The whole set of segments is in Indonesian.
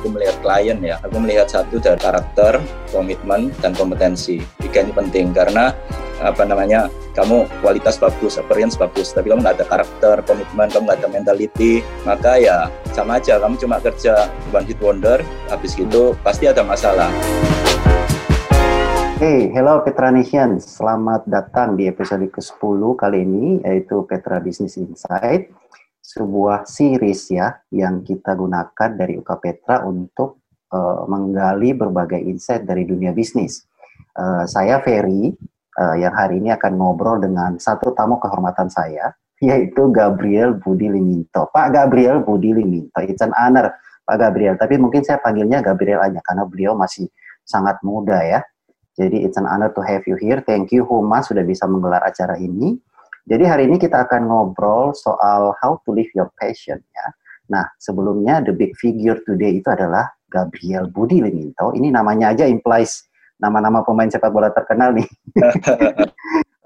aku melihat klien ya, aku melihat satu dari karakter, komitmen, dan kompetensi. Tiga ini penting karena apa namanya kamu kualitas bagus, appearance bagus, tapi kamu nggak ada karakter, komitmen, kamu nggak ada mentality, maka ya sama aja, kamu cuma kerja one hit wonder, habis gitu pasti ada masalah. Hey, hello Petranisians. Selamat datang di episode ke-10 kali ini, yaitu Petra Business Insight, sebuah series ya yang kita gunakan dari UK Petra untuk uh, menggali berbagai insight dari dunia bisnis. Uh, saya Ferry, uh, yang hari ini akan ngobrol dengan satu tamu kehormatan saya, yaitu Gabriel Budi Liminto. Pak Gabriel Budi Liminto, it's an honor Pak Gabriel, tapi mungkin saya panggilnya Gabriel aja karena beliau masih sangat muda ya jadi it's an honor to have you here. Thank you Huma sudah bisa menggelar acara ini. Jadi hari ini kita akan ngobrol soal how to live your passion ya. Nah, sebelumnya the big figure today itu adalah Gabriel Budi Liminto. Ini namanya aja implies nama-nama pemain sepak bola terkenal nih.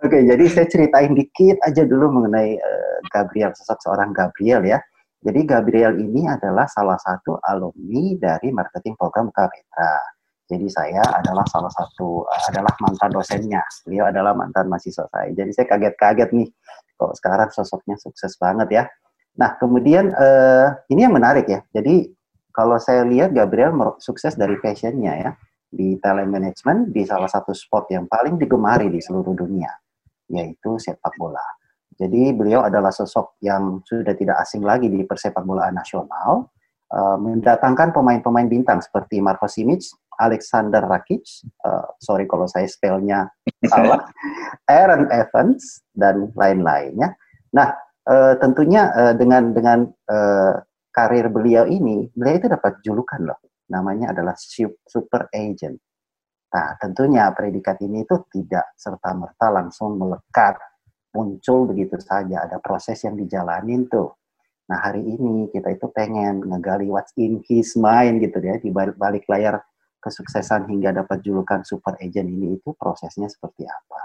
Oke, okay, jadi saya ceritain dikit aja dulu mengenai uh, Gabriel, sosok seorang Gabriel ya. Jadi Gabriel ini adalah salah satu alumni dari marketing program KPETRA. Jadi saya adalah salah satu uh, adalah mantan dosennya. Beliau adalah mantan mahasiswa saya. Jadi saya kaget-kaget nih kok sekarang sosoknya sukses banget ya. Nah, kemudian uh, ini yang menarik ya. Jadi kalau saya lihat Gabriel sukses dari passionnya ya di talent management di salah satu sport yang paling digemari di seluruh dunia yaitu sepak bola. Jadi beliau adalah sosok yang sudah tidak asing lagi di persepak bolaan nasional, uh, mendatangkan pemain-pemain bintang seperti Marco Simic, Alexander Rakic, uh, sorry kalau saya spellnya salah, Aaron Evans dan lain-lainnya. Nah, uh, tentunya uh, dengan dengan uh, karir beliau ini, beliau itu dapat julukan loh, namanya adalah super agent. Nah, tentunya predikat ini itu tidak serta merta langsung melekat, muncul begitu saja, ada proses yang dijalanin tuh. Nah, hari ini kita itu pengen ngegali what's in his mind gitu ya di balik, balik layar kesuksesan hingga dapat julukan super agent ini itu prosesnya seperti apa.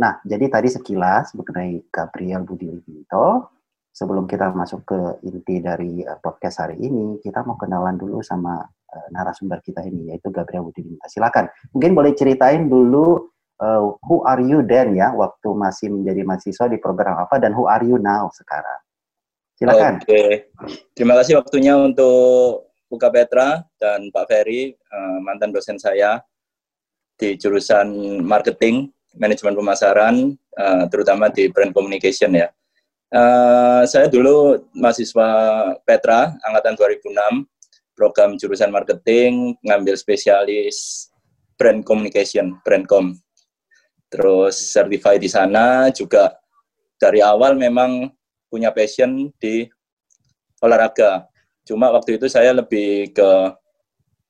Nah, jadi tadi sekilas mengenai Gabriel Budi. Sebelum kita masuk ke inti dari uh, podcast hari ini, kita mau kenalan dulu sama uh, narasumber kita ini, yaitu Gabriel Budi Livinto. Silakan. Mungkin boleh ceritain dulu uh, who are you then ya, waktu masih menjadi mahasiswa di program apa, dan who are you now sekarang. Silakan. Oke, terima kasih waktunya untuk Buka Petra dan Pak Ferry, uh, mantan dosen saya di jurusan marketing, manajemen pemasaran, uh, terutama di brand communication ya. Uh, saya dulu mahasiswa Petra, angkatan 2006, program jurusan marketing, ngambil spesialis brand communication, brandcom. Terus certified di sana juga dari awal memang punya passion di olahraga Cuma waktu itu saya lebih ke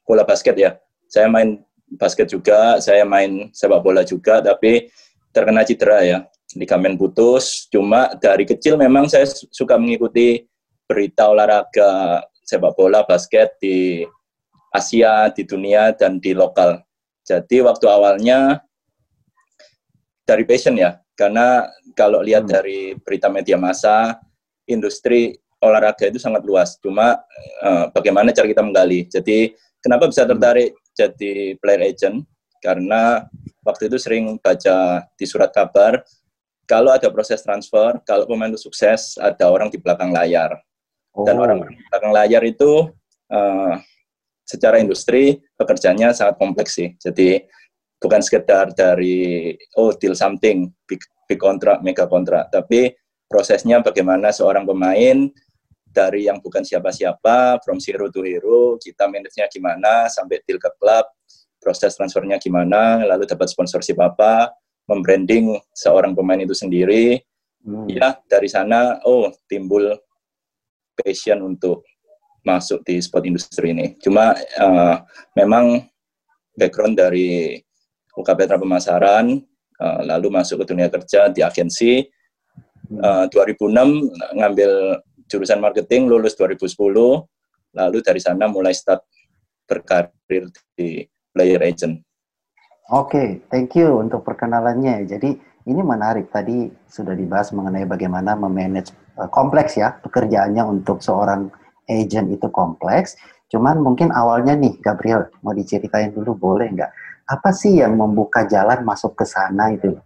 bola basket ya. Saya main basket juga, saya main sepak bola juga, tapi terkena cedera ya. Ligamen putus. Cuma dari kecil memang saya suka mengikuti berita olahraga sepak bola, basket di Asia, di dunia, dan di lokal. Jadi waktu awalnya dari passion ya, karena kalau lihat hmm. dari berita media massa, industri olahraga itu sangat luas. Cuma uh, bagaimana cara kita menggali. Jadi kenapa bisa tertarik jadi player agent? Karena waktu itu sering baca di surat kabar kalau ada proses transfer, kalau pemain itu sukses, ada orang di belakang layar. Dan oh. orang di belakang layar itu uh, secara industri pekerjaannya sangat kompleks sih. Jadi bukan sekedar dari oh deal something big big kontrak, mega kontrak, tapi prosesnya bagaimana seorang pemain dari yang bukan siapa-siapa, from zero to hero, kita manage-nya gimana, sampai deal ke klub, proses transfernya gimana, lalu dapat sponsorship apa, membranding seorang pemain itu sendiri. Hmm. Ya, dari sana, oh, timbul passion untuk masuk di sport industri ini. Cuma uh, memang background dari UK Petra Pemasaran, uh, lalu masuk ke dunia kerja di agensi. Uh, 2006 ngambil jurusan marketing lulus 2010 lalu dari sana mulai start berkarir di player agent. Oke, okay, thank you untuk perkenalannya. Jadi ini menarik tadi sudah dibahas mengenai bagaimana memanage uh, kompleks ya pekerjaannya untuk seorang agent itu kompleks. Cuman mungkin awalnya nih, Gabriel, mau diceritain dulu boleh nggak? Apa sih yang membuka jalan masuk ke sana itu?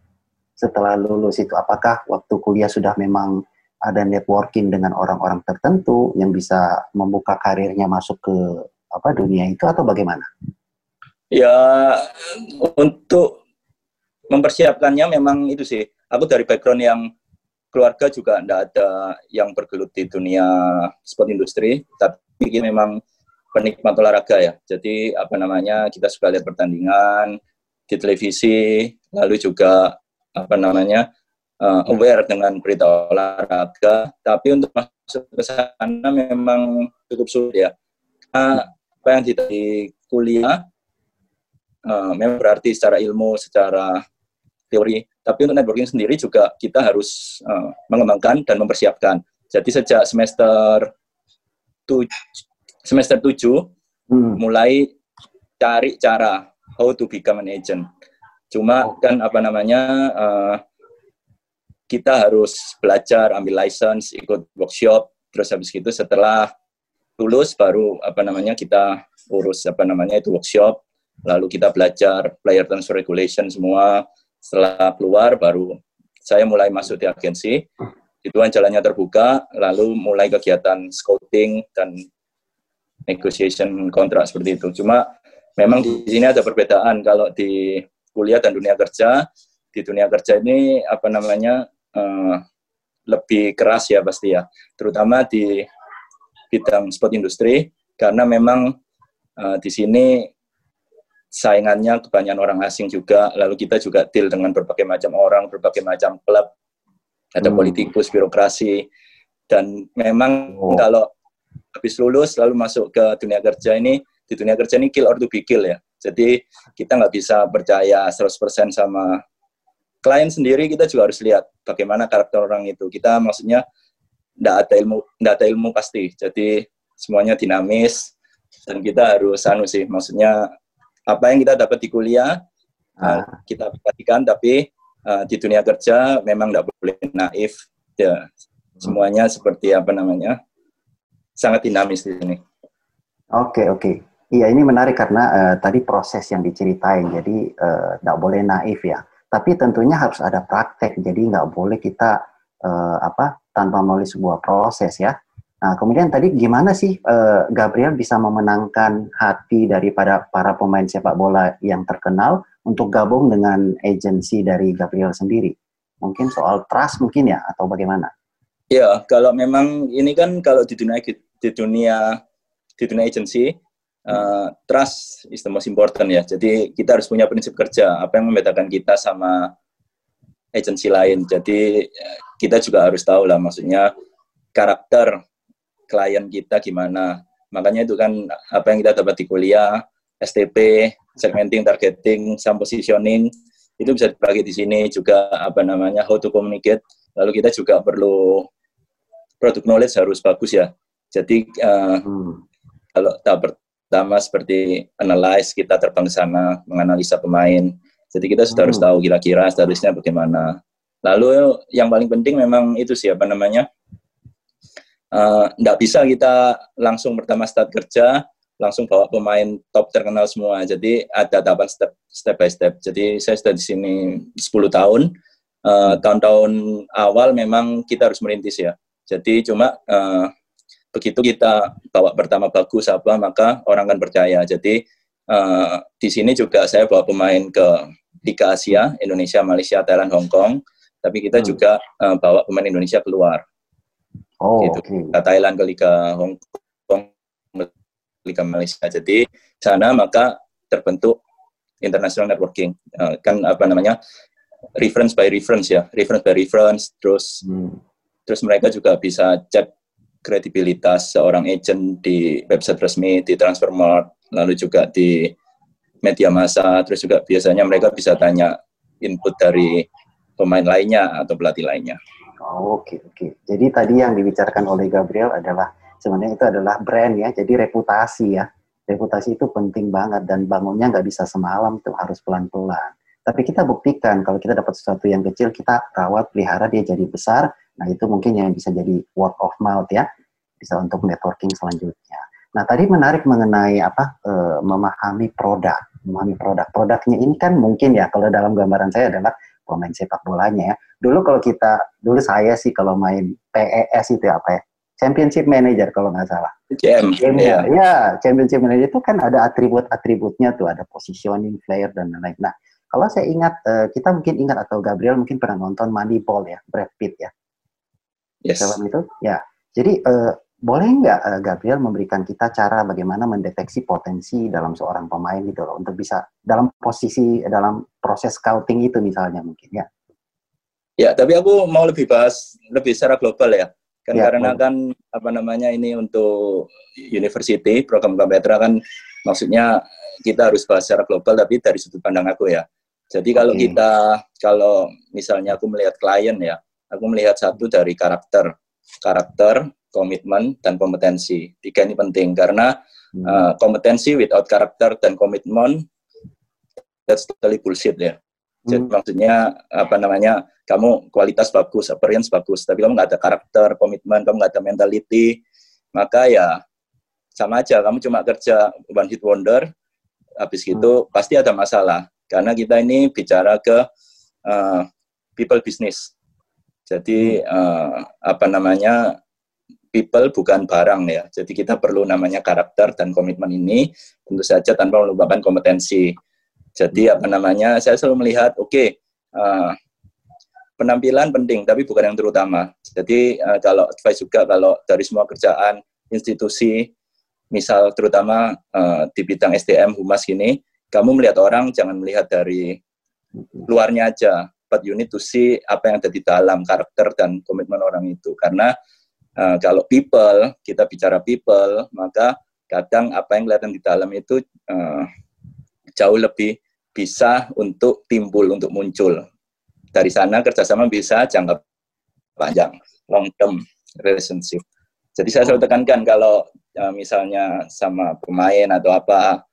Setelah lulus itu, apakah waktu kuliah sudah memang ada networking dengan orang-orang tertentu yang bisa membuka karirnya masuk ke apa dunia itu atau bagaimana? Ya, untuk mempersiapkannya memang itu sih. Aku dari background yang keluarga juga tidak ada yang bergelut di dunia sport industri, tapi memang penikmat olahraga ya. Jadi apa namanya kita suka lihat pertandingan di televisi, lalu juga apa namanya uh, aware dengan berita olahraga. Tapi untuk masuk ke sana memang cukup sulit ya. Nah, apa yang di kuliah uh, memang berarti secara ilmu, secara teori. Tapi untuk networking sendiri juga kita harus uh, mengembangkan dan mempersiapkan. Jadi sejak semester tuj semester 7 hmm. mulai cari cara how to become an agent. Cuma oh. kan apa namanya uh, kita harus belajar, ambil license, ikut workshop, terus habis itu setelah lulus baru apa namanya kita urus apa namanya itu workshop, lalu kita belajar player transfer regulation semua, setelah keluar baru saya mulai masuk di agensi. Itu kan jalannya terbuka, lalu mulai kegiatan scouting dan negotiation kontrak seperti itu. Cuma memang di sini ada perbedaan kalau di kuliah dan dunia kerja. Di dunia kerja ini apa namanya uh, lebih keras ya pasti ya, terutama di bidang sport industri karena memang uh, di sini saingannya kebanyakan orang asing juga, lalu kita juga deal dengan berbagai macam orang, berbagai macam klub, ada hmm. politikus, birokrasi, dan memang oh. kalau habis lulus lalu masuk ke dunia kerja ini, di dunia kerja ini kill or to be kill ya. Jadi kita nggak bisa percaya 100% sama klien sendiri, kita juga harus lihat bagaimana karakter orang itu. Kita maksudnya nggak ada ilmu, nggak ada ilmu pasti. Jadi semuanya dinamis dan kita harus anu sih, maksudnya apa yang kita dapat di kuliah uh, kita perhatikan tapi uh, di dunia kerja memang tidak boleh naif ya semuanya seperti apa namanya sangat dinamis di sini. Oke okay, oke okay. iya ini menarik karena uh, tadi proses yang diceritain jadi tidak uh, boleh naif ya tapi tentunya harus ada praktek jadi nggak boleh kita uh, apa tanpa melalui sebuah proses ya Nah, kemudian tadi gimana sih uh, Gabriel bisa memenangkan hati daripada para pemain sepak bola yang terkenal untuk gabung dengan agensi dari Gabriel sendiri? Mungkin soal trust mungkin ya atau bagaimana? Ya, kalau memang ini kan kalau di dunia di dunia di dunia agensi uh, trust is the most important ya. Jadi kita harus punya prinsip kerja. Apa yang membedakan kita sama agensi lain. Jadi kita juga harus tahu lah maksudnya karakter klien kita gimana. Makanya itu kan apa yang kita dapat di kuliah, STP, segmenting, targeting, some positioning, itu bisa dibagi di sini juga apa namanya how to communicate. Lalu kita juga perlu product knowledge harus bagus ya. Jadi uh, hmm. kalau tahap pertama seperti analyze kita terbang ke sana menganalisa pemain. Jadi kita sudah hmm. harus tahu kira-kira statusnya bagaimana. Lalu yang paling penting memang itu siapa namanya tidak eh, uh, bisa kita langsung pertama start kerja langsung bawa pemain top terkenal semua. Jadi ada tahapan step step by step. Jadi saya sudah di sini 10 tahun. tahun eh, tahun-tahun awal memang kita harus merintis ya. Jadi cuma uh, begitu kita bawa pertama bagus apa maka orang akan percaya. Jadi uh, di sini juga saya bawa pemain ke Liga Asia, Indonesia, Malaysia, Thailand, Hong Kong. Tapi kita hmm. juga uh, bawa pemain Indonesia keluar. Oh, gitu. Okay. Liga Thailand ke Liga Hong Kong, Liga Malaysia. Jadi sana maka terbentuk international networking. Uh, kan apa namanya? reference by reference ya, reference by reference terus hmm. terus mereka juga bisa cek kredibilitas seorang agent di website resmi di Transfermarkt, lalu juga di media massa, terus juga biasanya mereka bisa tanya input dari pemain lainnya atau pelatih lainnya. Oh, oke, okay, oke. Okay. Jadi tadi yang dibicarakan oleh Gabriel adalah sebenarnya itu adalah brand ya, jadi reputasi ya. Reputasi itu penting banget dan bangunnya nggak bisa semalam tuh harus pelan-pelan. Tapi kita buktikan kalau kita dapat sesuatu yang kecil, kita rawat, pelihara dia jadi besar. Nah itu mungkin yang bisa jadi word of mouth ya, bisa untuk networking selanjutnya. Nah, tadi menarik mengenai apa uh, memahami produk, memahami produk. Produknya ini kan mungkin ya kalau dalam gambaran saya adalah pemain sepak bolanya ya. Dulu kalau kita, dulu saya sih kalau main PES itu apa ya? Championship Manager kalau nggak salah. CM. Ya, ya, Championship Manager itu kan ada atribut-atributnya tuh, ada positioning, player dan lain-lain. Nah, kalau saya ingat, uh, kita mungkin ingat atau Gabriel mungkin pernah nonton Moneyball ya, Brad Pitt ya. Yes. Film itu, ya. Jadi uh, boleh nggak uh, Gabriel memberikan kita cara bagaimana mendeteksi potensi dalam seorang pemain gitu loh untuk bisa dalam posisi dalam proses scouting itu misalnya mungkin ya. Ya, tapi aku mau lebih bahas lebih secara global ya. Kan ya, karena boleh. kan apa namanya ini untuk university program Kampetra kan maksudnya kita harus bahas secara global tapi dari sudut pandang aku ya. Jadi kalau okay. kita kalau misalnya aku melihat klien ya, aku melihat satu dari karakter karakter komitmen, dan kompetensi. Tiga ini penting karena hmm. uh, kompetensi without karakter dan komitmen that's totally bullshit ya. Jadi hmm. maksudnya apa namanya kamu kualitas bagus, appearance bagus, tapi kamu nggak ada karakter, komitmen, kamu nggak ada mentality, maka ya sama aja. Kamu cuma kerja one hit wonder, habis hmm. pasti ada masalah. Karena kita ini bicara ke uh, people business. Jadi uh, apa namanya people bukan barang ya. Jadi kita perlu namanya karakter dan komitmen ini tentu saja tanpa melupakan kompetensi. Jadi apa namanya? Saya selalu melihat oke okay, uh, penampilan penting tapi bukan yang terutama. Jadi uh, kalau advice juga kalau dari semua kerjaan institusi misal terutama uh, di bidang SDM humas ini kamu melihat orang jangan melihat dari luarnya aja but you need to see apa yang ada di dalam karakter dan komitmen orang itu karena Uh, kalau people, kita bicara people, maka kadang apa yang kelihatan di dalam itu uh, jauh lebih bisa untuk timbul, untuk muncul. Dari sana kerjasama bisa jangka panjang, long term relationship. Jadi saya selalu tekankan kalau uh, misalnya sama pemain atau apa,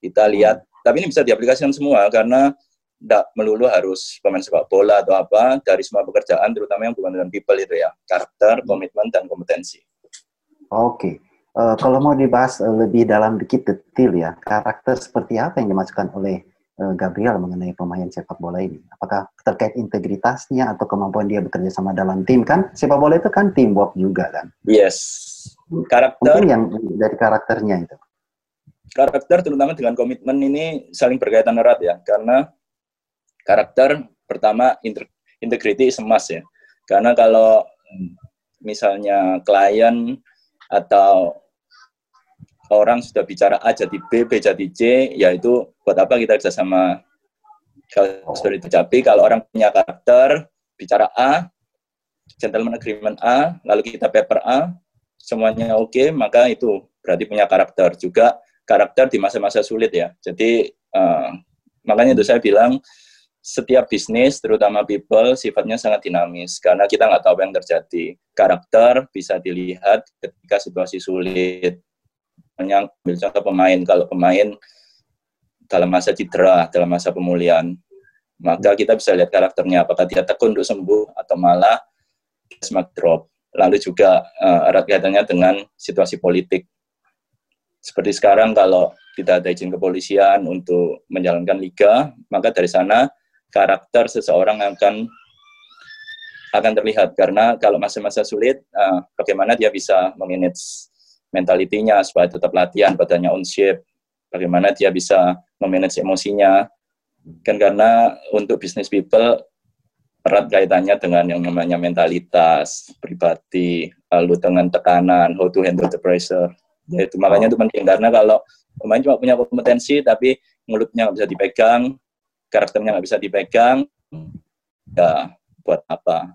kita lihat, tapi ini bisa diaplikasikan semua karena tidak melulu harus pemain sepak bola atau apa dari semua pekerjaan terutama yang bukan dengan people itu ya. Karakter komitmen dan kompetensi. Oke. Okay. uh, eh, kalau mau dibahas uh, lebih dalam dikit detail ya karakter seperti apa yang dimasukkan oleh uh, Gabriel mengenai pemain sepak bola ini? Apakah terkait integritasnya atau kemampuan dia bekerja sama dalam tim? Kan sepak bola itu kan teamwork juga kan? Yes. Karakter mungkin yang dari karakternya itu. Karakter terutama dengan komitmen ini saling berkaitan erat ya. Karena karakter pertama integrity is emas ya. Karena kalau misalnya klien atau orang sudah bicara A jadi B, B jadi C, ya itu buat apa kita kerja sama kalau sudah dicapai, kalau orang punya karakter, bicara A, gentleman agreement A, lalu kita paper A, semuanya oke, okay, maka itu berarti punya karakter. Juga karakter di masa-masa sulit ya. Jadi, uh, makanya itu saya bilang, setiap bisnis, terutama people, sifatnya sangat dinamis karena kita nggak tahu apa yang terjadi. Karakter bisa dilihat ketika situasi sulit. Hanya ambil contoh pemain, kalau pemain dalam masa cedera, dalam masa pemulihan, maka kita bisa lihat karakternya, apakah dia tekun untuk sembuh atau malah semakin drop. Lalu juga uh, kaitannya dengan situasi politik. Seperti sekarang kalau tidak ada izin kepolisian untuk menjalankan liga, maka dari sana karakter seseorang akan akan terlihat. Karena kalau masa-masa sulit uh, bagaimana dia bisa memanage mentalitinya supaya tetap latihan badannya on shape? Bagaimana dia bisa memanage emosinya? Kan karena untuk business people erat kaitannya dengan yang namanya mentalitas pribadi lalu dengan tekanan how to handle the pressure. Ya itu makanya itu penting. Karena kalau pemain cuma punya kompetensi tapi mulutnya bisa dipegang karakternya nggak bisa dipegang, ya buat apa?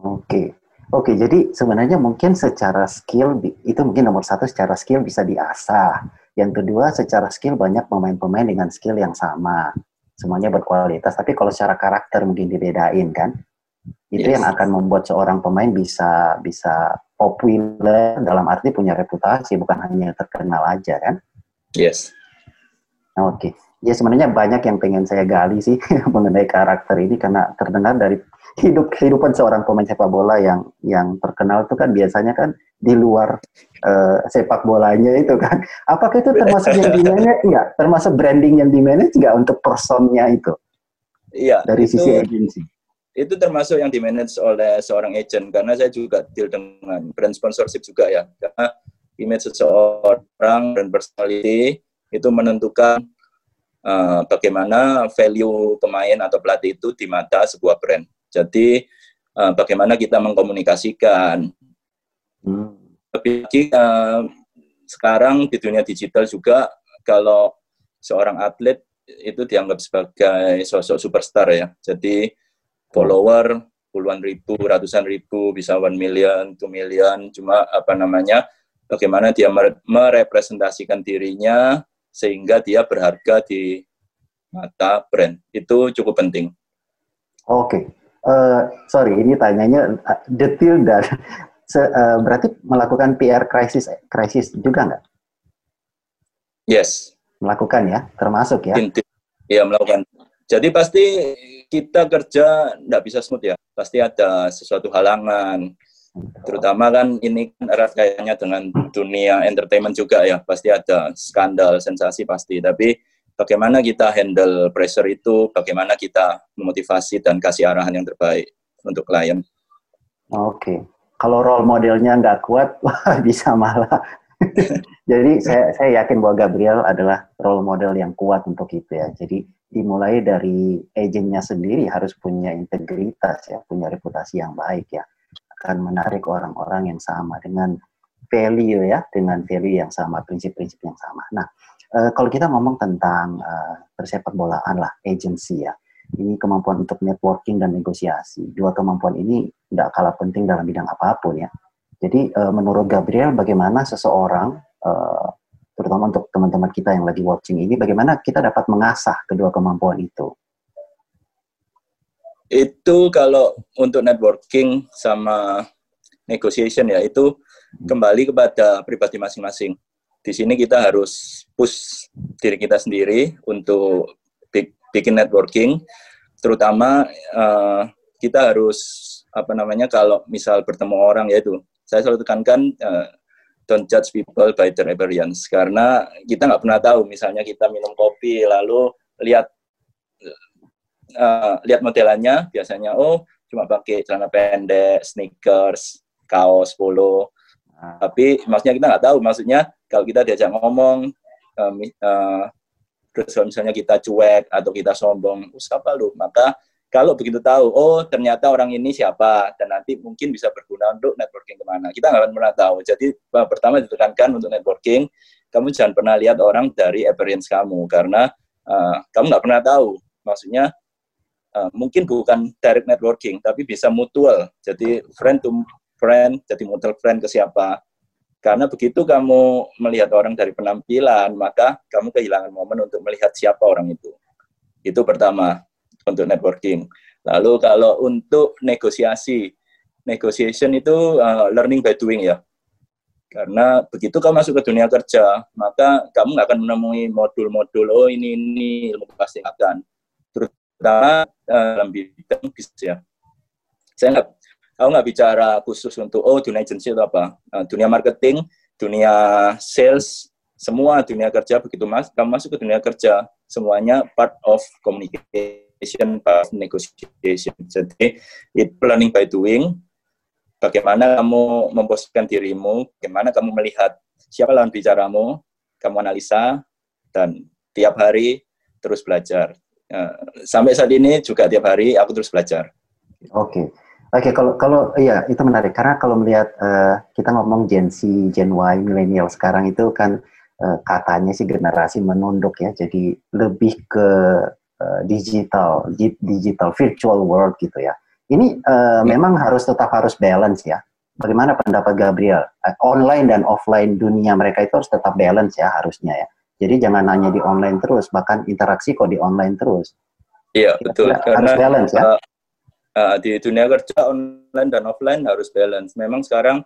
Oke, oke. Jadi sebenarnya mungkin secara skill itu mungkin nomor satu secara skill bisa diasah. Yang kedua secara skill banyak pemain-pemain dengan skill yang sama, semuanya berkualitas. Tapi kalau secara karakter mungkin dibedain kan? Itu yes. yang akan membuat seorang pemain bisa bisa populer dalam arti punya reputasi bukan hanya terkenal aja kan? Yes. Oke. Okay ya sebenarnya banyak yang pengen saya gali sih mengenai karakter ini karena terdengar dari hidup kehidupan seorang pemain sepak bola yang yang terkenal itu kan biasanya kan di luar uh, sepak bolanya itu kan. Apakah itu termasuk yang di manage? Iya, termasuk branding yang di manage nggak untuk personnya itu? Iya. Dari itu, sisi agensi. Itu termasuk yang di manage oleh seorang agent karena saya juga deal dengan brand sponsorship juga ya. Karena image seseorang dan personality itu menentukan uh, bagaimana value pemain atau pelatih itu di mata sebuah brand. Jadi uh, bagaimana kita mengkomunikasikan Hmm. Tapi uh, sekarang di dunia digital juga kalau seorang atlet itu dianggap sebagai sosok superstar ya. Jadi follower puluhan ribu, ratusan ribu, bisa one million, two million, cuma apa namanya, bagaimana dia merepresentasikan dirinya sehingga dia berharga di mata brand. Itu cukup penting. Oke, okay. uh, eh, sorry ini tanyanya uh, detail dan Se, uh, berarti melakukan PR krisis krisis juga nggak? Yes. Melakukan ya, termasuk ya? Iya melakukan. Jadi pasti kita kerja nggak bisa smooth ya, pasti ada sesuatu halangan. Terutama kan ini kan erat kayaknya dengan dunia entertainment juga ya, pasti ada skandal, sensasi pasti. Tapi bagaimana kita handle pressure itu, bagaimana kita memotivasi dan kasih arahan yang terbaik untuk klien. Oke. Okay kalau role modelnya nggak kuat, wah bisa malah. Jadi saya, saya yakin bahwa Gabriel adalah role model yang kuat untuk itu ya. Jadi dimulai dari agentnya sendiri harus punya integritas ya, punya reputasi yang baik ya. Akan menarik orang-orang yang sama dengan value ya, dengan value yang sama, prinsip-prinsip yang sama. Nah, e, kalau kita ngomong tentang e, persepak bolaan lah, agency ya ini kemampuan untuk networking dan negosiasi. Dua kemampuan ini tidak kalah penting dalam bidang apa pun ya. Jadi uh, menurut Gabriel bagaimana seseorang uh, terutama untuk teman-teman kita yang lagi watching ini bagaimana kita dapat mengasah kedua kemampuan itu? Itu kalau untuk networking sama negotiation ya itu hmm. kembali kepada pribadi masing-masing. Di sini kita harus push diri kita sendiri untuk bikin networking, terutama uh, kita harus apa namanya kalau misal bertemu orang yaitu saya selalu tekankan uh, don't judge people by their appearance karena kita nggak pernah tahu misalnya kita minum kopi lalu lihat uh, lihat modelannya biasanya oh cuma pakai celana pendek sneakers kaos polo nah. tapi maksudnya kita nggak tahu maksudnya kalau kita diajak ngomong uh, uh, terus kalau misalnya kita cuek atau kita sombong, siapa lu? Maka kalau begitu tahu, oh ternyata orang ini siapa, dan nanti mungkin bisa berguna untuk networking ke mana. Kita nggak akan pernah tahu. Jadi pertama ditekankan untuk networking, kamu jangan pernah lihat orang dari appearance kamu, karena uh, kamu nggak pernah tahu. Maksudnya uh, mungkin bukan direct networking, tapi bisa mutual. Jadi friend to friend, jadi mutual friend ke siapa. Karena begitu kamu melihat orang dari penampilan, maka kamu kehilangan momen untuk melihat siapa orang itu. Itu pertama untuk networking. Lalu kalau untuk negosiasi, negotiation itu uh, learning by doing ya. Karena begitu kamu masuk ke dunia kerja, maka kamu nggak akan menemui modul-modul, oh ini, ini ilmu pasti akan. Terutama uh, dalam bidang bisnis ya. Saya nggak aku nggak bicara khusus untuk oh dunia agency atau apa. Uh, dunia marketing dunia sales semua dunia kerja begitu mas. Kamu masuk ke dunia kerja semuanya part of communication part of negotiation. Jadi it planning by doing. Bagaimana kamu memposisikan dirimu bagaimana kamu melihat siapa lawan bicaramu kamu analisa dan tiap hari terus belajar sampai saat ini juga tiap hari aku terus belajar oke okay. Oke, okay, kalau kalau iya itu menarik karena kalau melihat uh, kita ngomong Gen Z, Gen Y, milenial sekarang itu kan uh, katanya sih generasi menunduk ya, jadi lebih ke uh, digital, digital virtual world gitu ya. Ini uh, ya. memang harus tetap harus balance ya. Bagaimana pendapat Gabriel? Online dan offline dunia mereka itu harus tetap balance ya harusnya ya. Jadi jangan hanya di online terus, bahkan interaksi kok di online terus. Iya betul. Harus balance ya. Uh, uh, di dunia kerja online dan offline harus balance. Memang sekarang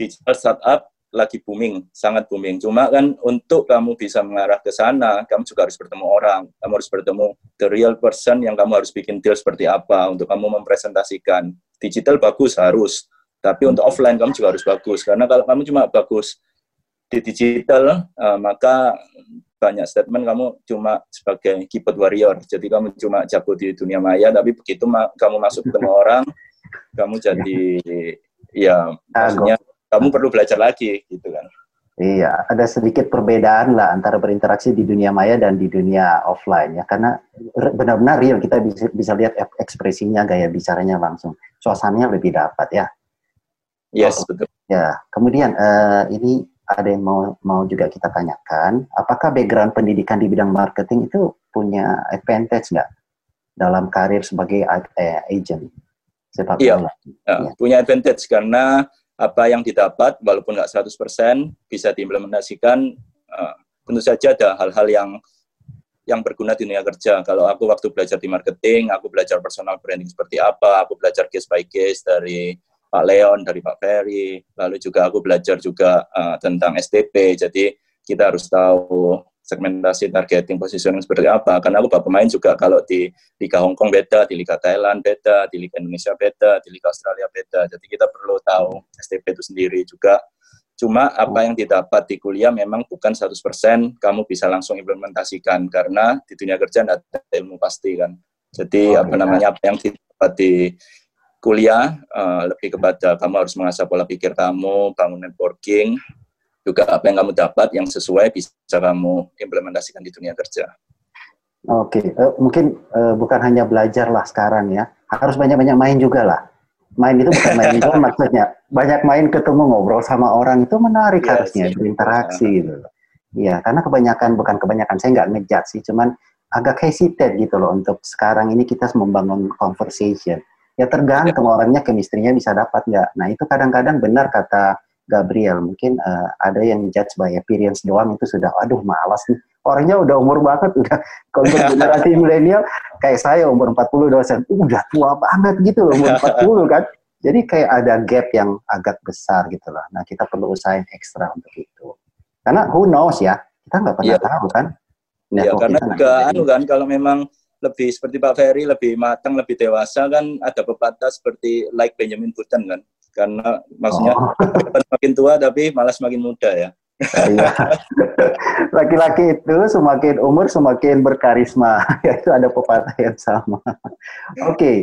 digital startup lagi booming, sangat booming. Cuma kan untuk kamu bisa mengarah ke sana, kamu juga harus bertemu orang, kamu harus bertemu the real person yang kamu harus bikin deal seperti apa untuk kamu mempresentasikan. Digital bagus harus, tapi untuk offline kamu juga harus bagus karena kalau kamu cuma bagus di digital, uh, maka banyak statement kamu cuma sebagai keyboard warrior. Jadi kamu cuma jago di dunia maya, tapi begitu ma kamu masuk ketemu orang, kamu jadi ya maksudnya kamu perlu belajar lagi gitu kan. Iya, ada sedikit perbedaan lah antara berinteraksi di dunia maya dan di dunia offline ya, karena benar-benar real kita bisa bisa lihat ekspresinya, gaya bicaranya langsung, suasananya lebih dapat ya. Yes, betul. Ya, kemudian uh, ini ada yang mau mau juga kita tanyakan, apakah background pendidikan di bidang marketing itu punya advantage nggak dalam karir sebagai uh, agent? Sepak iya, ya, punya advantage karena apa yang didapat walaupun nggak 100% bisa diimplementasikan uh, tentu saja ada hal-hal yang yang berguna di dunia kerja. Kalau aku waktu belajar di marketing, aku belajar personal branding seperti apa, aku belajar case by case dari Pak Leon, dari Pak Ferry, lalu juga aku belajar juga uh, tentang STP. Jadi kita harus tahu segmentasi targeting positioning seperti apa. Karena aku bapak pemain juga kalau di Liga Hong Kong beda di Liga Thailand beda di Liga Indonesia beda di Liga Australia beda. Jadi kita perlu tahu STP itu sendiri juga. Cuma apa yang didapat di kuliah memang bukan 100% kamu bisa langsung implementasikan karena di dunia kerja tidak ada ilmu pasti kan. Jadi oh, apa namanya apa yang didapat di kuliah uh, lebih kepada kamu harus mengasah pola pikir kamu bangun networking juga apa yang kamu dapat yang sesuai bisa kamu implementasikan di dunia kerja. Oke, okay. uh, eh, mungkin uh, bukan hanya belajar lah sekarang ya, harus banyak-banyak main juga lah. Main itu bukan main itu maksudnya banyak main ketemu ngobrol sama orang itu menarik yes, harusnya berinteraksi yeah. gitu. Iya, karena kebanyakan bukan kebanyakan saya nggak ngejat sih, cuman agak hesitate gitu loh untuk sekarang ini kita membangun conversation. Ya tergantung yeah. orangnya kemistrinya bisa dapat nggak. Nah itu kadang-kadang benar kata Gabriel mungkin uh, ada yang judge by appearance doang itu sudah aduh malas nih orangnya udah umur banget udah kalau generasi milenial kayak saya umur 40 dosen udah tua banget gitu loh umur 40 kan jadi kayak ada gap yang agak besar gitu loh nah kita perlu usahain ekstra untuk itu karena who knows ya kita nggak pernah yeah. tahu kan Iya, karena juga anu kan kalau memang lebih seperti Pak Ferry lebih matang lebih dewasa kan ada pepatah seperti like Benjamin Button kan karena maksudnya oh. semakin tua tapi malah semakin muda ya. Iya. Laki-laki itu semakin umur semakin berkarisma, yaitu ada pepatah yang sama. Oke, okay.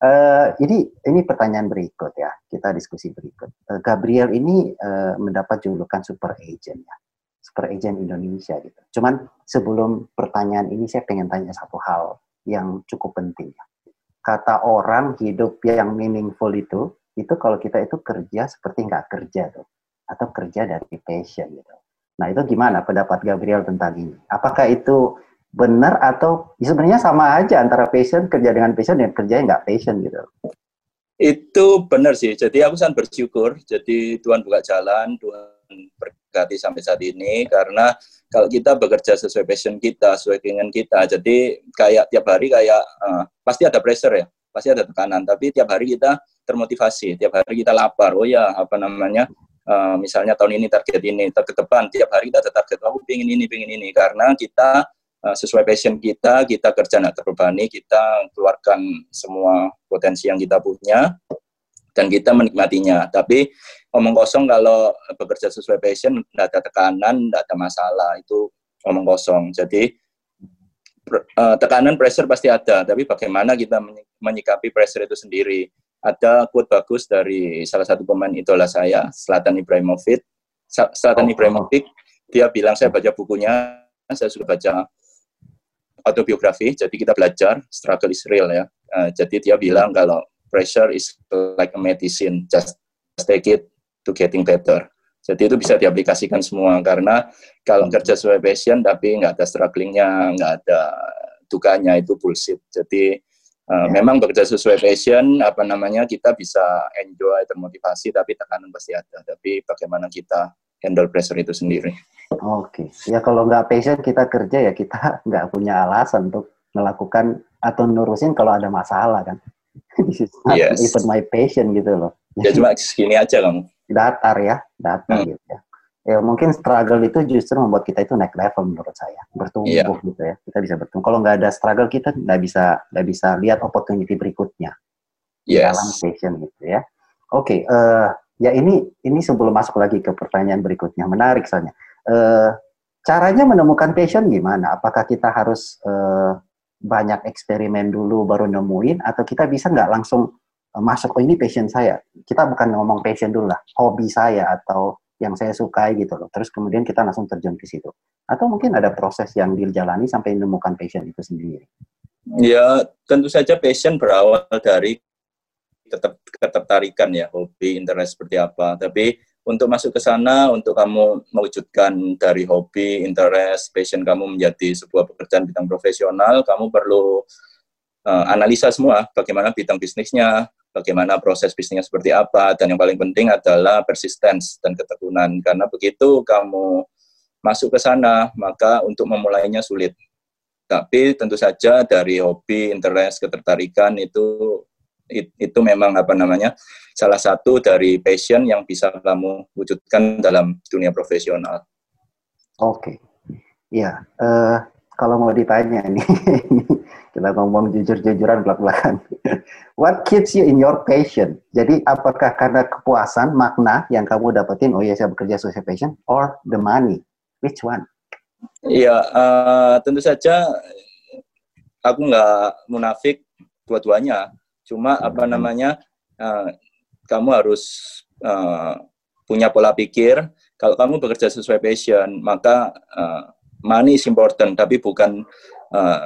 uh, eh, ini ini pertanyaan berikut ya, kita diskusi berikut. Uh, Gabriel ini uh, mendapat julukan super agent ya, super agent Indonesia gitu. Cuman sebelum pertanyaan ini saya pengen tanya satu hal yang cukup penting. Kata orang hidup yang meaningful itu itu kalau kita itu kerja seperti nggak kerja tuh atau kerja dari passion gitu. Nah itu gimana pendapat Gabriel tentang ini? Apakah itu benar atau ya sebenarnya sama aja antara passion kerja dengan passion dan kerja nggak passion gitu? Itu benar sih. Jadi aku sangat bersyukur. Jadi Tuhan buka jalan, Tuhan berkati sampai saat ini karena kalau kita bekerja sesuai passion kita, sesuai keinginan kita, jadi kayak tiap hari kayak uh, pasti ada pressure ya, pasti ada tekanan. Tapi tiap hari kita termotivasi tiap hari kita lapar oh ya apa namanya uh, misalnya tahun ini target ini ke depan tiap hari kita ada target oh, aku pengen ini pengen ini karena kita uh, sesuai passion kita kita kerja nggak terbebani kita keluarkan semua potensi yang kita punya dan kita menikmatinya tapi omong kosong kalau bekerja sesuai passion tidak ada tekanan tidak ada masalah itu omong kosong jadi uh, tekanan pressure pasti ada tapi bagaimana kita menyikapi pressure itu sendiri ada quote bagus dari salah satu pemain idola saya, Selatan Ibrahimovic. Selatan oh, Ibrahimovic, dia bilang saya baca bukunya, saya sudah baca autobiografi, jadi kita belajar struggle is real ya. Uh, jadi dia bilang kalau pressure is like a medicine, just take it to getting better. Jadi itu bisa diaplikasikan semua karena kalau kerja sesuai passion tapi nggak ada strugglingnya, nggak ada dukanya itu bullshit. Jadi Uh, ya. Memang bekerja sesuai passion, apa namanya kita bisa enjoy, termotivasi, tapi tekanan pasti ada. Tapi bagaimana kita handle pressure itu sendiri. Oke, okay. ya kalau nggak passion kita kerja ya kita nggak punya alasan untuk melakukan atau nurusin kalau ada masalah kan. This is not yes. even my passion gitu loh. Ya cuma segini aja kamu. Datar ya, datar hmm. gitu ya. ya mungkin struggle itu justru membuat kita itu naik level menurut saya bertumbuh yeah. gitu ya kita bisa bertumbuh kalau nggak ada struggle kita nggak bisa nggak bisa lihat opportunity berikutnya yes. dalam passion gitu ya oke okay, uh, eh, ya ini ini sebelum masuk lagi ke pertanyaan berikutnya menarik soalnya uh, caranya menemukan passion gimana apakah kita harus uh, banyak eksperimen dulu baru nemuin atau kita bisa nggak langsung masuk oh ini passion saya kita bukan ngomong passion dulu lah hobi saya atau yang saya sukai gitu loh. Terus kemudian kita langsung terjun ke situ. Atau mungkin ada proses yang dijalani sampai menemukan passion itu sendiri. Ya, tentu saja passion berawal dari tetap ketertarikan ya, hobi, interest seperti apa. Tapi untuk masuk ke sana, untuk kamu mewujudkan dari hobi, interest, passion kamu menjadi sebuah pekerjaan bidang profesional, kamu perlu uh, analisa semua bagaimana bidang bisnisnya, bagaimana proses bisnisnya seperti apa, dan yang paling penting adalah persistence dan ketekunan. Karena begitu kamu masuk ke sana, maka untuk memulainya sulit. Tapi tentu saja dari hobi, interest, ketertarikan itu itu memang apa namanya salah satu dari passion yang bisa kamu wujudkan dalam dunia profesional. Oke, ya uh, kalau mau ditanya nih, kita ngomong jujur-jujuran belak-belakan. What keeps you in your passion? Jadi apakah karena kepuasan, makna yang kamu dapetin, oh ya saya bekerja sesuai passion, or the money? Which one? Iya, uh, tentu saja aku nggak munafik dua-duanya. Cuma apa hmm. namanya, uh, kamu harus uh, punya pola pikir. Kalau kamu bekerja sesuai passion, maka uh, money is important, tapi bukan uh,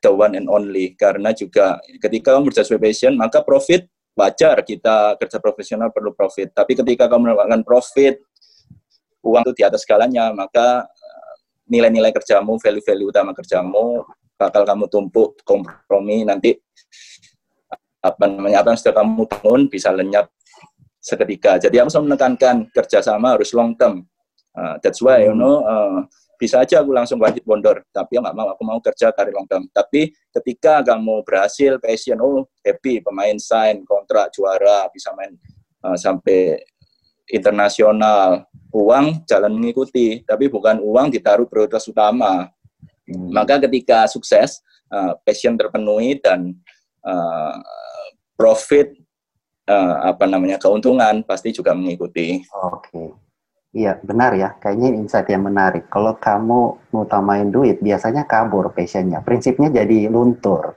the one and only. Karena juga ketika kamu bekerja sesuai passion, maka profit wajar kita kerja profesional perlu profit. Tapi ketika kamu mendapatkan profit, uang itu di atas segalanya, maka nilai-nilai kerjamu, value-value utama kerjamu bakal kamu tumpuk kompromi nanti apa namanya apa yang sudah kamu bangun bisa lenyap seketika. Jadi aku selalu menekankan kerjasama harus long term. Uh, that's why you hmm. know uh, bisa aja aku langsung wajib bondor tapi ya nggak mau aku mau kerja karir long term tapi ketika kamu berhasil passion oh happy pemain sign kontrak juara bisa main uh, sampai internasional uang jalan mengikuti tapi bukan uang ditaruh prioritas utama hmm. maka ketika sukses uh, passion terpenuhi dan uh, profit uh, apa namanya keuntungan pasti juga mengikuti oke okay. Iya, benar ya. Kayaknya insight yang menarik. Kalau kamu ngutamain duit, biasanya kabur passionnya. Prinsipnya jadi luntur.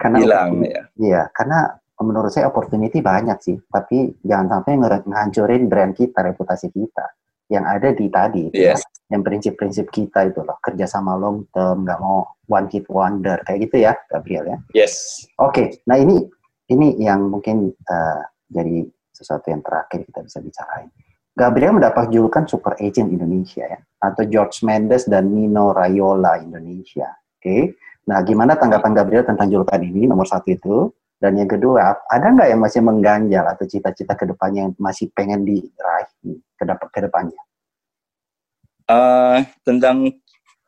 Karena hilang ya. Iya, karena menurut saya opportunity banyak sih, tapi jangan sampai ngancurin brand kita, reputasi kita yang ada di tadi ya. yes. ya. yang prinsip-prinsip kita itu loh kerjasama long term nggak mau one hit wonder kayak gitu ya Gabriel ya yes oke okay. nah ini ini yang mungkin uh, jadi sesuatu yang terakhir kita bisa bicarain Gabriel mendapat julukan super agent Indonesia ya, atau George Mendes dan Nino Raiola Indonesia. Oke, okay? nah gimana tanggapan Gabriel tentang julukan ini nomor satu itu? Dan yang kedua, ada nggak yang masih mengganjal atau cita-cita ke depannya yang masih pengen diraih ke, ke depannya? Uh, tentang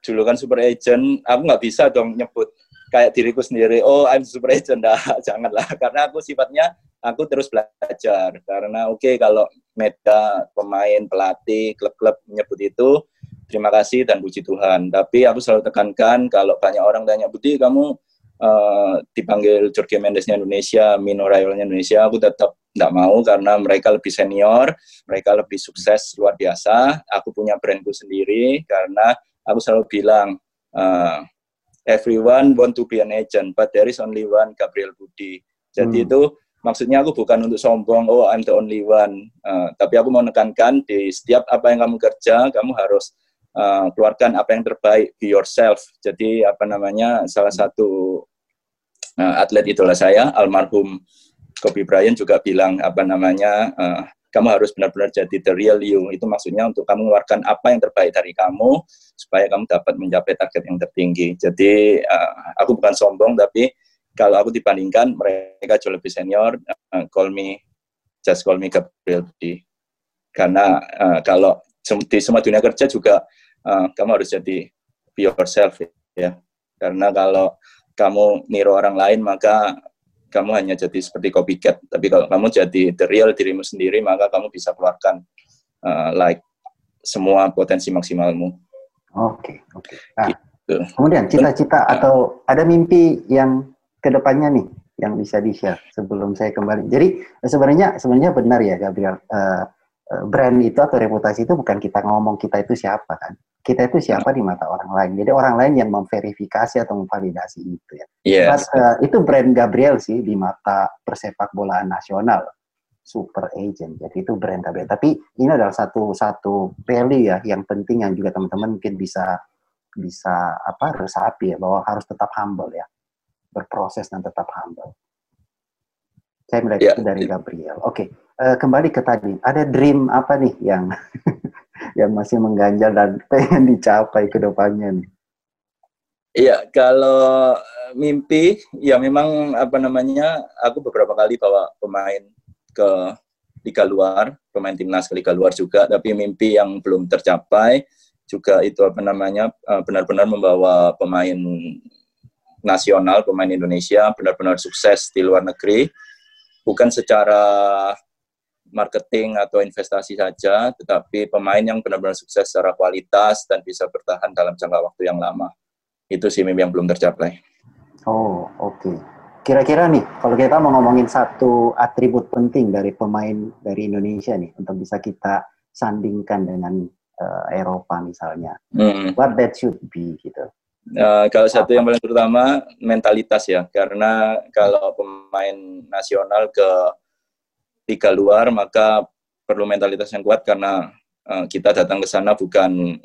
julukan super agent, aku nggak bisa dong nyebut kayak diriku sendiri, oh I'm super agent, dah janganlah, karena aku sifatnya aku terus belajar. Karena oke okay, kalau meta pemain pelatih klub-klub menyebut itu terima kasih dan puji Tuhan. Tapi aku selalu tekankan kalau banyak orang tanya Budi kamu uh, dipanggil Jorge Mendesnya Indonesia Mino Rayolnya Indonesia? Aku tetap tidak mau karena mereka lebih senior mereka lebih sukses luar biasa. Aku punya brandku sendiri karena aku selalu bilang uh, everyone want to be an agent but there is only one Gabriel Budi jadi hmm. itu maksudnya aku bukan untuk sombong, oh I'm the only one. Uh, tapi aku mau menekankan di setiap apa yang kamu kerja, kamu harus uh, keluarkan apa yang terbaik, be yourself. Jadi apa namanya, salah satu uh, atlet itulah saya, almarhum Kobe Bryant juga bilang apa namanya, uh, kamu harus benar-benar jadi the real you. Itu maksudnya untuk kamu mengeluarkan apa yang terbaik dari kamu, supaya kamu dapat mencapai target yang tertinggi. Jadi uh, aku bukan sombong, tapi kalau aku dibandingkan mereka jauh lebih senior uh, call me just call me Gabriel Budi karena uh, kalau di semua dunia kerja juga uh, kamu harus jadi be yourself ya karena kalau kamu niru orang lain maka kamu hanya jadi seperti copycat tapi kalau kamu jadi the real dirimu sendiri maka kamu bisa keluarkan uh, like semua potensi maksimalmu. Oke, okay, oke. Okay. Nah, gitu. Kemudian cita-cita atau ada mimpi yang ke depannya nih yang bisa di-share sebelum saya kembali. Jadi sebenarnya sebenarnya benar ya Gabriel. Uh, brand itu atau reputasi itu bukan kita ngomong kita itu siapa kan. Kita itu siapa di mata orang lain. Jadi orang lain yang memverifikasi atau memvalidasi itu ya. Yes. But, uh, itu brand Gabriel sih di mata persepak bolaan nasional. Super agent. Jadi itu brand Gabriel. Tapi ini adalah satu satu value ya yang penting yang juga teman-teman mungkin bisa bisa apa resapi ya bahwa harus tetap humble ya berproses dan tetap humble. Saya melihat yeah. itu dari Gabriel. Oke, okay. uh, eh, kembali ke tadi. Ada dream apa nih yang yang masih mengganjal dan pengen dicapai ke depannya nih? Iya, kalau mimpi, ya memang apa namanya, aku beberapa kali bawa pemain ke liga luar, pemain timnas ke liga luar juga, tapi mimpi yang belum tercapai juga itu apa namanya eh, benar-benar membawa pemain nasional pemain Indonesia benar-benar sukses di luar negeri bukan secara marketing atau investasi saja tetapi pemain yang benar-benar sukses secara kualitas dan bisa bertahan dalam jangka waktu yang lama. Itu sih mimpi yang belum tercapai. Oh oke. Okay. kira-kira nih kalau kita mau ngomongin satu atribut penting dari pemain dari Indonesia nih untuk bisa kita sandingkan dengan uh, Eropa misalnya hmm. what that should be gitu. Uh, kalau satu yang paling pertama mentalitas ya, karena kalau pemain nasional ke liga luar maka perlu mentalitas yang kuat karena uh, kita datang ke sana bukan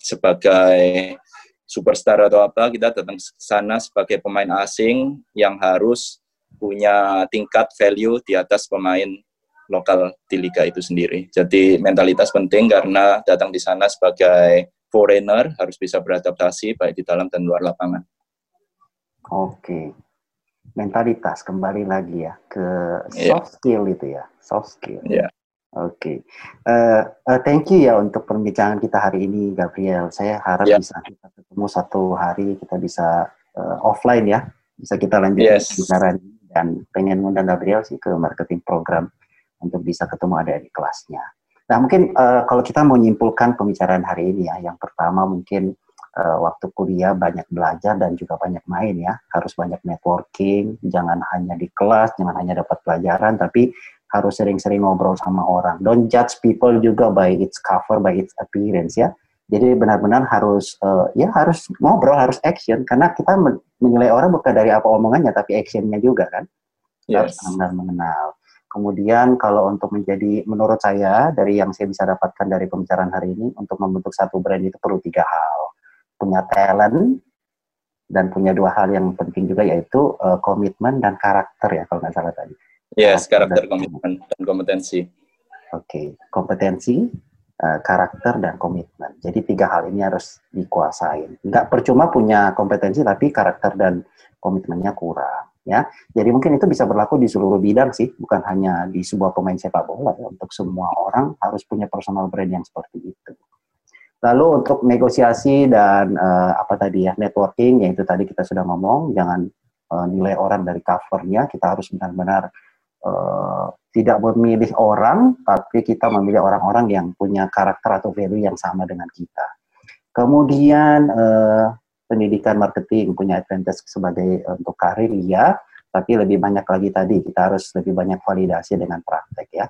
sebagai superstar atau apa, kita datang ke sana sebagai pemain asing yang harus punya tingkat value di atas pemain lokal di liga itu sendiri. Jadi mentalitas penting karena datang di sana sebagai foreigner harus bisa beradaptasi baik di dalam dan luar lapangan. Oke. Mentalitas kembali lagi ya ke iya. soft yeah. skill itu ya, soft skill. Yeah. Oke, okay. uh, eh, uh, thank you ya untuk perbincangan kita hari ini, Gabriel. Saya harap yeah. bisa kita ketemu satu hari, kita bisa uh, offline ya, bisa kita lanjutkan yes. bicara dan pengen ngundang Gabriel sih ke marketing program untuk bisa ketemu ada di kelasnya. Nah, mungkin uh, kalau kita mau menyimpulkan pembicaraan hari ini ya, yang pertama mungkin uh, waktu kuliah banyak belajar dan juga banyak main ya, harus banyak networking, jangan hanya di kelas, jangan hanya dapat pelajaran, tapi harus sering-sering ngobrol sama orang. Don't judge people juga by its cover, by its appearance ya. Jadi benar-benar harus uh, ya harus ngobrol, harus action karena kita menilai orang bukan dari apa omongannya tapi actionnya juga kan. Yes. Harus benar mengenal. Kemudian kalau untuk menjadi, menurut saya, dari yang saya bisa dapatkan dari pembicaraan hari ini, untuk membentuk satu brand itu perlu tiga hal. Punya talent, dan punya dua hal yang penting juga, yaitu uh, komitmen dan karakter ya, kalau nggak salah tadi. Yes, karakter, komitmen, dan kompetensi. Oke, okay. kompetensi, uh, karakter, dan komitmen. Jadi tiga hal ini harus dikuasain. Nggak percuma punya kompetensi, tapi karakter dan komitmennya kurang ya. Jadi mungkin itu bisa berlaku di seluruh bidang sih, bukan hanya di sebuah pemain sepak bola ya. Untuk semua orang harus punya personal brand yang seperti itu. Lalu untuk negosiasi dan uh, apa tadi ya networking, yaitu tadi kita sudah ngomong, jangan uh, nilai orang dari covernya, kita harus benar-benar uh, tidak memilih orang, tapi kita memilih orang-orang yang punya karakter atau value yang sama dengan kita. Kemudian uh, pendidikan marketing punya advantage sebagai untuk karir iya, tapi lebih banyak lagi tadi kita harus lebih banyak validasi dengan praktek ya.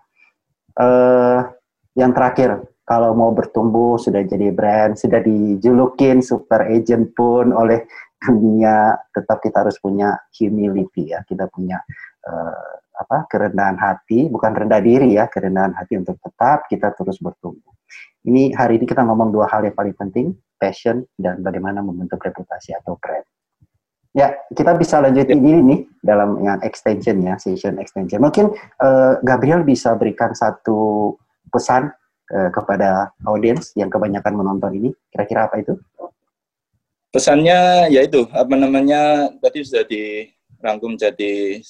Uh, yang terakhir, kalau mau bertumbuh sudah jadi brand, sudah dijulukin super agent pun oleh dunia, tetap kita harus punya humility ya. Kita punya uh, apa kerendahan hati, bukan rendah diri ya, kerendahan hati untuk tetap kita terus bertumbuh. Ini hari ini kita ngomong dua hal yang paling penting, passion, dan bagaimana membentuk reputasi atau brand. Ya, kita bisa lanjutin ini nih dalam yang extension ya, session extension. Mungkin uh, Gabriel bisa berikan satu pesan uh, kepada audiens yang kebanyakan menonton ini. Kira-kira apa itu? Pesannya yaitu apa namanya tadi sudah dirangkum jadi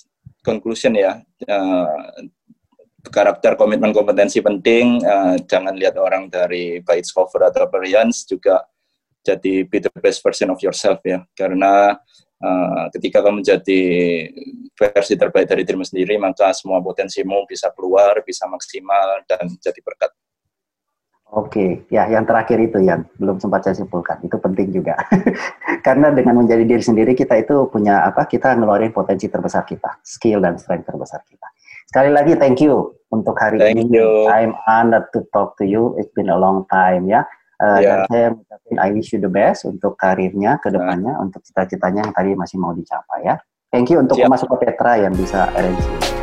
conclusion ya. Uh, karakter komitmen kompetensi penting uh, jangan lihat orang dari by cover atau appearance juga jadi be the best version of yourself ya karena uh, ketika kamu jadi versi terbaik dari dirimu sendiri maka semua potensimu bisa keluar bisa maksimal dan jadi berkat Oke, ya yang terakhir itu yang belum sempat saya simpulkan itu penting juga karena dengan menjadi diri sendiri kita itu punya apa kita ngeluarin potensi terbesar kita, skill dan strength terbesar kita. Sekali lagi thank you untuk hari thank ini. You. I'm honored to talk to you. It's been a long time ya. Uh, yeah. Dan saya mengucapkan I wish you the best untuk karirnya ke depannya, nah. untuk cita-citanya yang tadi masih mau dicapai ya. Thank you untuk Siap. masuk ke Petra yang bisa arrange